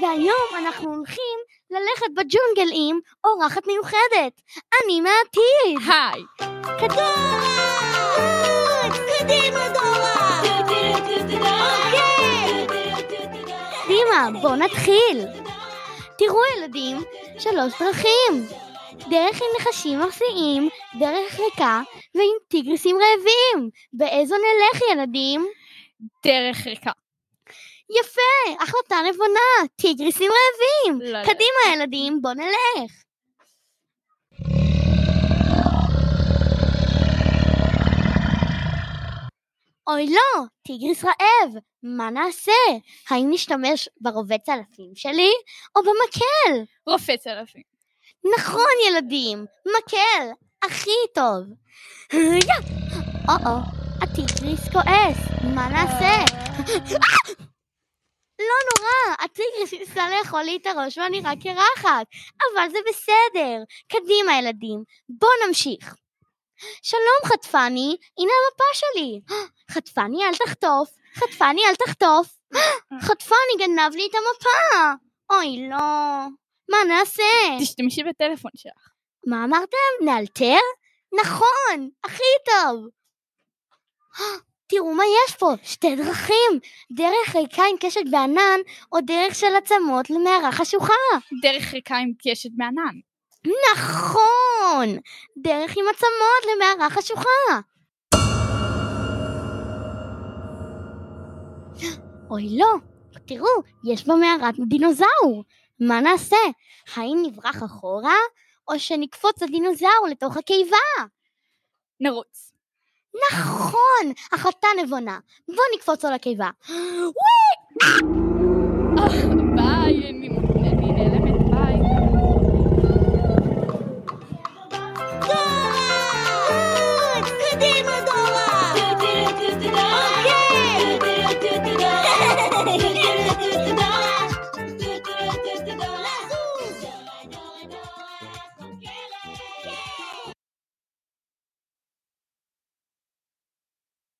והיום אנחנו הולכים ללכת בג'ונגל עם אורחת מיוחדת. אני מהעתיד. היי. קדימה! קדימה דורה! אוקיי. קדימה, בואו נתחיל. תראו ילדים, שלוש דרכים. דרך עם נחשים אפסיים, דרך ריקה ועם טיגריסים רעבים. באיזו נלך ילדים? דרך ריקה. יפה, החלטה נבונה, טיגריסים רעבים. לא, לא. קדימה ילדים, בואו נלך. אוי לא, טיגריס רעב, מה נעשה? האם נשתמש ברובה צלפים שלי או במקל? רופא צלפים. נכון ילדים, מקל, הכי טוב. או-או, הטיגריס כועס, מה נעשה? לא נורא, ניסה לאכול לי את הראש ואני רק קרחת, אבל זה בסדר. קדימה ילדים, בואו נמשיך. שלום חטפני, הנה המפה שלי. חטפני אל תחטוף, חטפני אל תחטוף. חטפני גנב לי את המפה. אוי לא, מה נעשה? תשתמשי בטלפון שלך. מה אמרתם? נאלתר? נכון, הכי טוב. תראו מה יש פה, שתי דרכים, דרך ריקה עם קשת בענן, או דרך של עצמות למערה חשוכה. דרך ריקה עם קשת מענן. נכון, דרך עם עצמות למערה חשוכה. אוי לא, תראו, יש במערת דינוזאור. מה נעשה? האם נברח אחורה, או שנקפוץ לדינוזאור לתוך הקיבה? נרוץ. נכון, החלטה נבונה. בוא נקפוץ לו לקיבה. וואי!